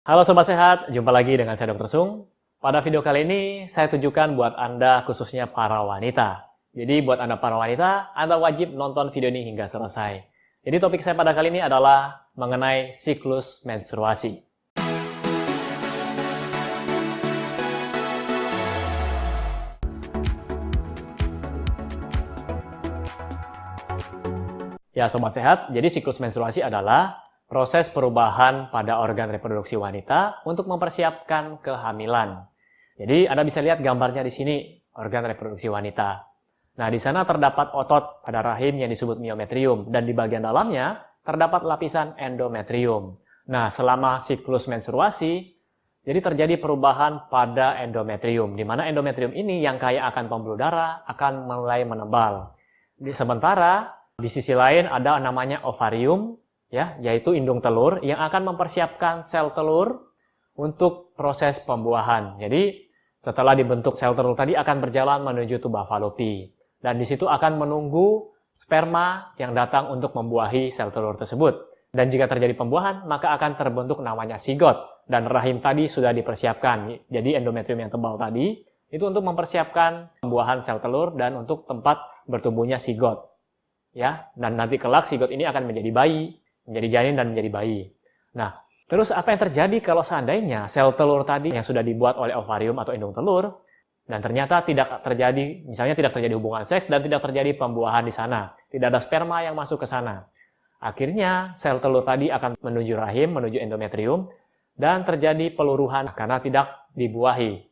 Halo Sobat Sehat, jumpa lagi dengan saya Dr. Sung. Pada video kali ini, saya tujukan buat Anda khususnya para wanita. Jadi buat Anda para wanita, Anda wajib nonton video ini hingga selesai. Jadi topik saya pada kali ini adalah mengenai siklus menstruasi. Ya Sobat Sehat, jadi siklus menstruasi adalah proses perubahan pada organ reproduksi wanita untuk mempersiapkan kehamilan. Jadi Anda bisa lihat gambarnya di sini, organ reproduksi wanita. Nah, di sana terdapat otot pada rahim yang disebut miometrium dan di bagian dalamnya terdapat lapisan endometrium. Nah, selama siklus menstruasi, jadi terjadi perubahan pada endometrium, di mana endometrium ini yang kaya akan pembuluh darah akan mulai menebal. Di sementara di sisi lain ada namanya ovarium, ya, yaitu indung telur yang akan mempersiapkan sel telur untuk proses pembuahan. Jadi setelah dibentuk sel telur tadi akan berjalan menuju tuba falopi dan di situ akan menunggu sperma yang datang untuk membuahi sel telur tersebut. Dan jika terjadi pembuahan, maka akan terbentuk namanya sigot. Dan rahim tadi sudah dipersiapkan. Jadi endometrium yang tebal tadi, itu untuk mempersiapkan pembuahan sel telur dan untuk tempat bertumbuhnya sigot ya dan nanti kelak sigot ini akan menjadi bayi, menjadi janin dan menjadi bayi. Nah, terus apa yang terjadi kalau seandainya sel telur tadi yang sudah dibuat oleh ovarium atau indung telur dan ternyata tidak terjadi, misalnya tidak terjadi hubungan seks dan tidak terjadi pembuahan di sana, tidak ada sperma yang masuk ke sana. Akhirnya sel telur tadi akan menuju rahim, menuju endometrium dan terjadi peluruhan karena tidak dibuahi.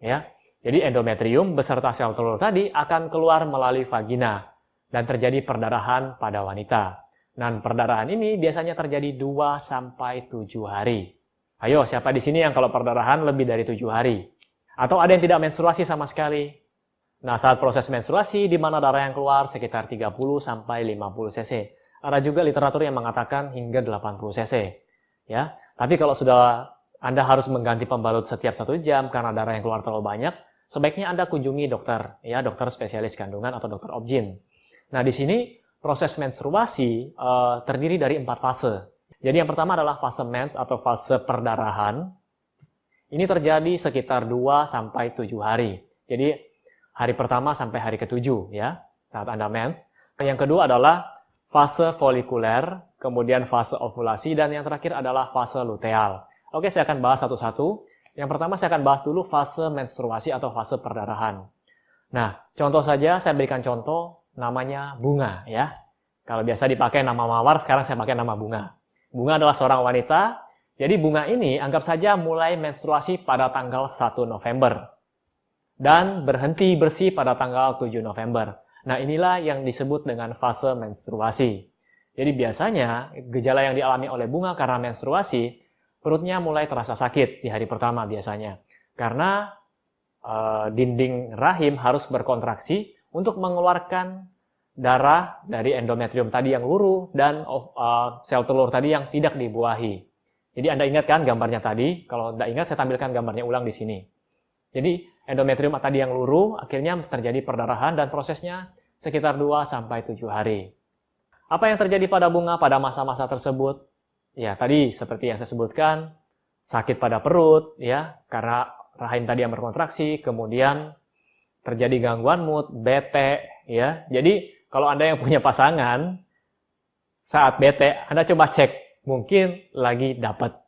Ya. Jadi endometrium beserta sel telur tadi akan keluar melalui vagina dan terjadi perdarahan pada wanita. Dan perdarahan ini biasanya terjadi 2 sampai 7 hari. Ayo, siapa di sini yang kalau perdarahan lebih dari 7 hari? Atau ada yang tidak menstruasi sama sekali? Nah, saat proses menstruasi di mana darah yang keluar sekitar 30 sampai 50 cc. Ada juga literatur yang mengatakan hingga 80 cc. Ya, tapi kalau sudah Anda harus mengganti pembalut setiap satu jam karena darah yang keluar terlalu banyak, sebaiknya Anda kunjungi dokter, ya dokter spesialis kandungan atau dokter objin. Nah, di sini proses menstruasi uh, terdiri dari empat fase. Jadi yang pertama adalah fase mens atau fase perdarahan. Ini terjadi sekitar 2 sampai 7 hari. Jadi hari pertama sampai hari ketujuh ya, saat Anda mens. Yang kedua adalah fase folikuler, kemudian fase ovulasi, dan yang terakhir adalah fase luteal. Oke, saya akan bahas satu-satu. Yang pertama saya akan bahas dulu fase menstruasi atau fase perdarahan. Nah, contoh saja, saya berikan contoh namanya bunga ya. Kalau biasa dipakai nama mawar, sekarang saya pakai nama bunga. Bunga adalah seorang wanita, jadi bunga ini anggap saja mulai menstruasi pada tanggal 1 November dan berhenti bersih pada tanggal 7 November. Nah, inilah yang disebut dengan fase menstruasi. Jadi biasanya gejala yang dialami oleh bunga karena menstruasi, perutnya mulai terasa sakit di hari pertama biasanya. Karena uh, dinding rahim harus berkontraksi untuk mengeluarkan darah dari endometrium tadi yang luruh dan uh, sel telur tadi yang tidak dibuahi. Jadi Anda ingat kan gambarnya tadi? Kalau Anda ingat, saya tampilkan gambarnya ulang di sini. Jadi endometrium tadi yang luruh akhirnya terjadi perdarahan dan prosesnya sekitar 2 sampai 7 hari. Apa yang terjadi pada bunga pada masa-masa tersebut? Ya, tadi seperti yang saya sebutkan, sakit pada perut ya, karena rahim tadi yang berkontraksi, kemudian terjadi gangguan mood, bete, ya. Jadi kalau Anda yang punya pasangan, saat bete, Anda coba cek, mungkin lagi dapat.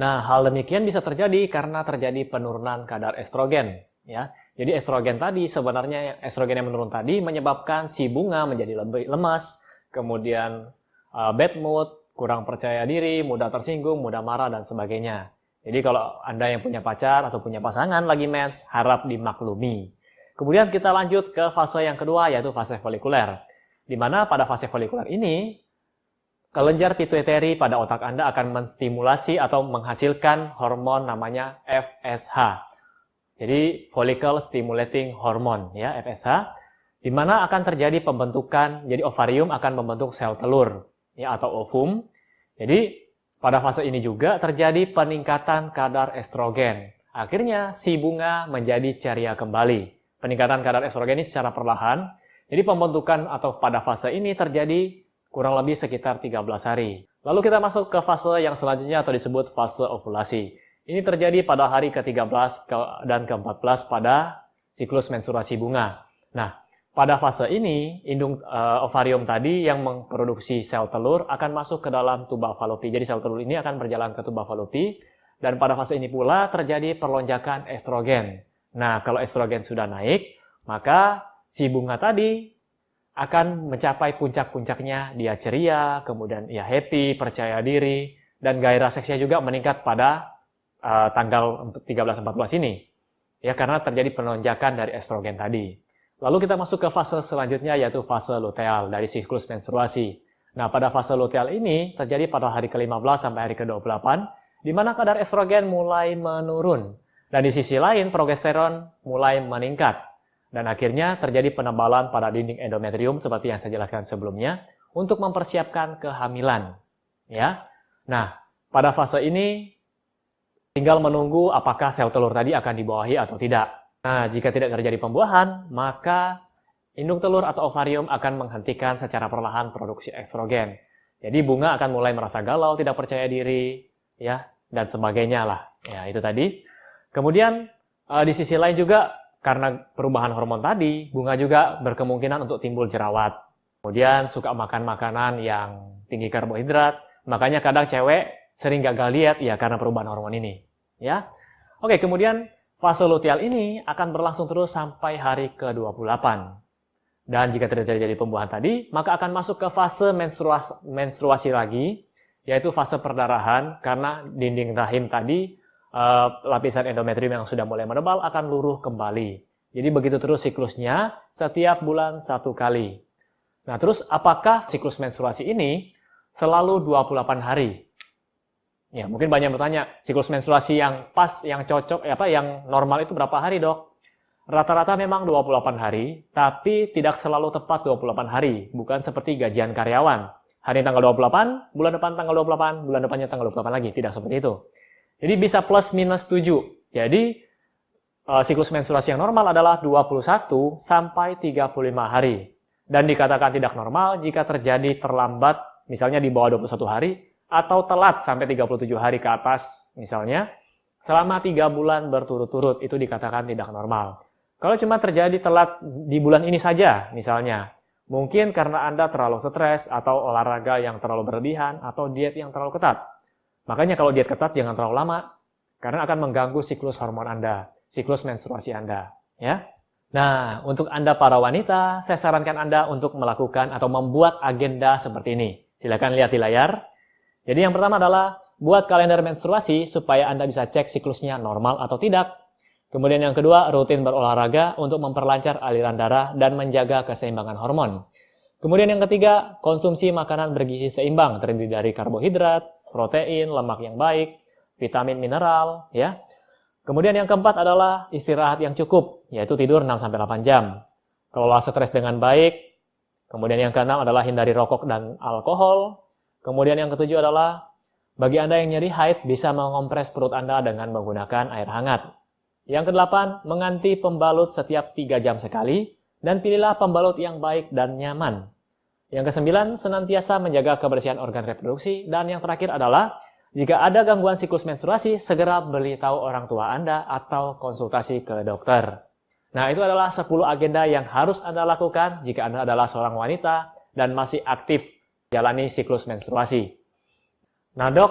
Nah, hal demikian bisa terjadi karena terjadi penurunan kadar estrogen, ya. Jadi estrogen tadi sebenarnya estrogen yang menurun tadi menyebabkan si bunga menjadi lebih lemas, kemudian uh, bad mood, kurang percaya diri, mudah tersinggung, mudah marah dan sebagainya. Jadi kalau Anda yang punya pacar atau punya pasangan lagi mens, harap dimaklumi. Kemudian kita lanjut ke fase yang kedua yaitu fase folikuler. Di mana pada fase folikuler ini kelenjar pituitari pada otak Anda akan menstimulasi atau menghasilkan hormon namanya FSH. Jadi follicle stimulating hormone ya FSH di mana akan terjadi pembentukan jadi ovarium akan membentuk sel telur ya atau ovum. Jadi pada fase ini juga terjadi peningkatan kadar estrogen. Akhirnya si bunga menjadi ceria kembali peningkatan kadar estrogen secara perlahan. Jadi pembentukan atau pada fase ini terjadi kurang lebih sekitar 13 hari. Lalu kita masuk ke fase yang selanjutnya atau disebut fase ovulasi. Ini terjadi pada hari ke-13 dan ke-14 pada siklus menstruasi bunga. Nah, pada fase ini, indung uh, ovarium tadi yang memproduksi sel telur akan masuk ke dalam tuba falopi. Jadi sel telur ini akan berjalan ke tuba falopi dan pada fase ini pula terjadi perlonjakan estrogen. Nah, kalau estrogen sudah naik, maka si bunga tadi akan mencapai puncak-puncaknya. Dia ceria, kemudian ia happy, percaya diri, dan gairah seksnya juga meningkat pada uh, tanggal 13-14 ini. Ya, karena terjadi penonjakan dari estrogen tadi. Lalu kita masuk ke fase selanjutnya yaitu fase luteal dari siklus menstruasi. Nah, pada fase luteal ini terjadi pada hari ke-15 sampai hari ke-28 di mana kadar estrogen mulai menurun dan di sisi lain progesteron mulai meningkat. Dan akhirnya terjadi penebalan pada dinding endometrium seperti yang saya jelaskan sebelumnya untuk mempersiapkan kehamilan. Ya. Nah, pada fase ini Tinggal menunggu apakah sel telur tadi akan dibawahi atau tidak. Nah, jika tidak terjadi pembuahan, maka indung telur atau ovarium akan menghentikan secara perlahan produksi estrogen. Jadi bunga akan mulai merasa galau, tidak percaya diri, ya, dan sebagainya lah. Ya, itu tadi. Kemudian eh, di sisi lain juga karena perubahan hormon tadi, bunga juga berkemungkinan untuk timbul jerawat. Kemudian suka makan makanan yang tinggi karbohidrat, makanya kadang cewek sering gagal diet ya karena perubahan hormon ini ya. Oke, kemudian fase luteal ini akan berlangsung terus sampai hari ke-28. Dan jika tidak terjadi pembuahan tadi, maka akan masuk ke fase menstruasi, menstruasi lagi, yaitu fase perdarahan karena dinding rahim tadi uh, lapisan endometrium yang sudah mulai menebal akan luruh kembali. Jadi begitu terus siklusnya setiap bulan satu kali. Nah terus apakah siklus menstruasi ini selalu 28 hari? Ya, mungkin banyak bertanya, siklus menstruasi yang pas, yang cocok, ya apa, yang normal itu berapa hari dok? Rata-rata memang 28 hari, tapi tidak selalu tepat 28 hari, bukan seperti gajian karyawan. Hari tanggal 28, bulan depan tanggal 28, bulan depannya tanggal 28 lagi, tidak seperti itu. Jadi bisa plus minus 7. Jadi uh, siklus menstruasi yang normal adalah 21 sampai 35 hari. Dan dikatakan tidak normal jika terjadi terlambat, misalnya di bawah 21 hari, atau telat sampai 37 hari ke atas misalnya, selama 3 bulan berturut-turut itu dikatakan tidak normal. Kalau cuma terjadi telat di bulan ini saja misalnya, mungkin karena Anda terlalu stres atau olahraga yang terlalu berlebihan atau diet yang terlalu ketat. Makanya kalau diet ketat jangan terlalu lama, karena akan mengganggu siklus hormon Anda, siklus menstruasi Anda. ya. Nah, untuk Anda para wanita, saya sarankan Anda untuk melakukan atau membuat agenda seperti ini. Silakan lihat di layar. Jadi yang pertama adalah buat kalender menstruasi supaya Anda bisa cek siklusnya normal atau tidak. Kemudian yang kedua, rutin berolahraga untuk memperlancar aliran darah dan menjaga keseimbangan hormon. Kemudian yang ketiga, konsumsi makanan bergizi seimbang terdiri dari karbohidrat, protein, lemak yang baik, vitamin mineral, ya. Kemudian yang keempat adalah istirahat yang cukup, yaitu tidur 6-8 jam. Kelola stres dengan baik. Kemudian yang keenam adalah hindari rokok dan alkohol. Kemudian yang ketujuh adalah bagi Anda yang nyeri haid bisa mengompres perut Anda dengan menggunakan air hangat. Yang kedelapan, mengganti pembalut setiap 3 jam sekali dan pilihlah pembalut yang baik dan nyaman. Yang kesembilan, senantiasa menjaga kebersihan organ reproduksi. Dan yang terakhir adalah, jika ada gangguan siklus menstruasi, segera beritahu orang tua Anda atau konsultasi ke dokter. Nah, itu adalah 10 agenda yang harus Anda lakukan jika Anda adalah seorang wanita dan masih aktif jalani siklus menstruasi. Nah dok,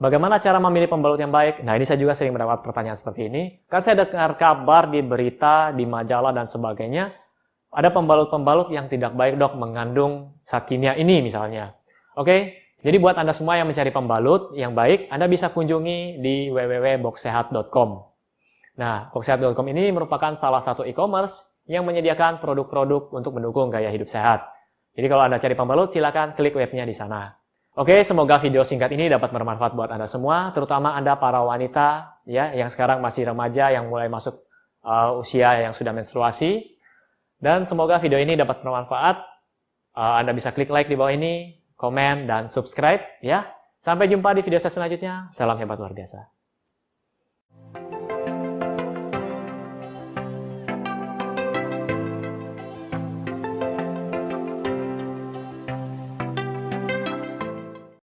bagaimana cara memilih pembalut yang baik? Nah ini saya juga sering mendapat pertanyaan seperti ini. Kan saya dengar kabar di berita, di majalah dan sebagainya, ada pembalut-pembalut yang tidak baik dok mengandung zat kimia ini misalnya. Oke, jadi buat Anda semua yang mencari pembalut yang baik, Anda bisa kunjungi di www.boxsehat.com. Nah, boxsehat.com ini merupakan salah satu e-commerce yang menyediakan produk-produk untuk mendukung gaya hidup sehat. Jadi kalau Anda cari pembalut, silakan klik webnya di sana. Oke, semoga video singkat ini dapat bermanfaat buat Anda semua, terutama Anda para wanita ya yang sekarang masih remaja yang mulai masuk uh, usia yang sudah menstruasi. Dan semoga video ini dapat bermanfaat. Uh, Anda bisa klik like di bawah ini, komen dan subscribe ya. Sampai jumpa di video saya selanjutnya. Salam hebat luar biasa.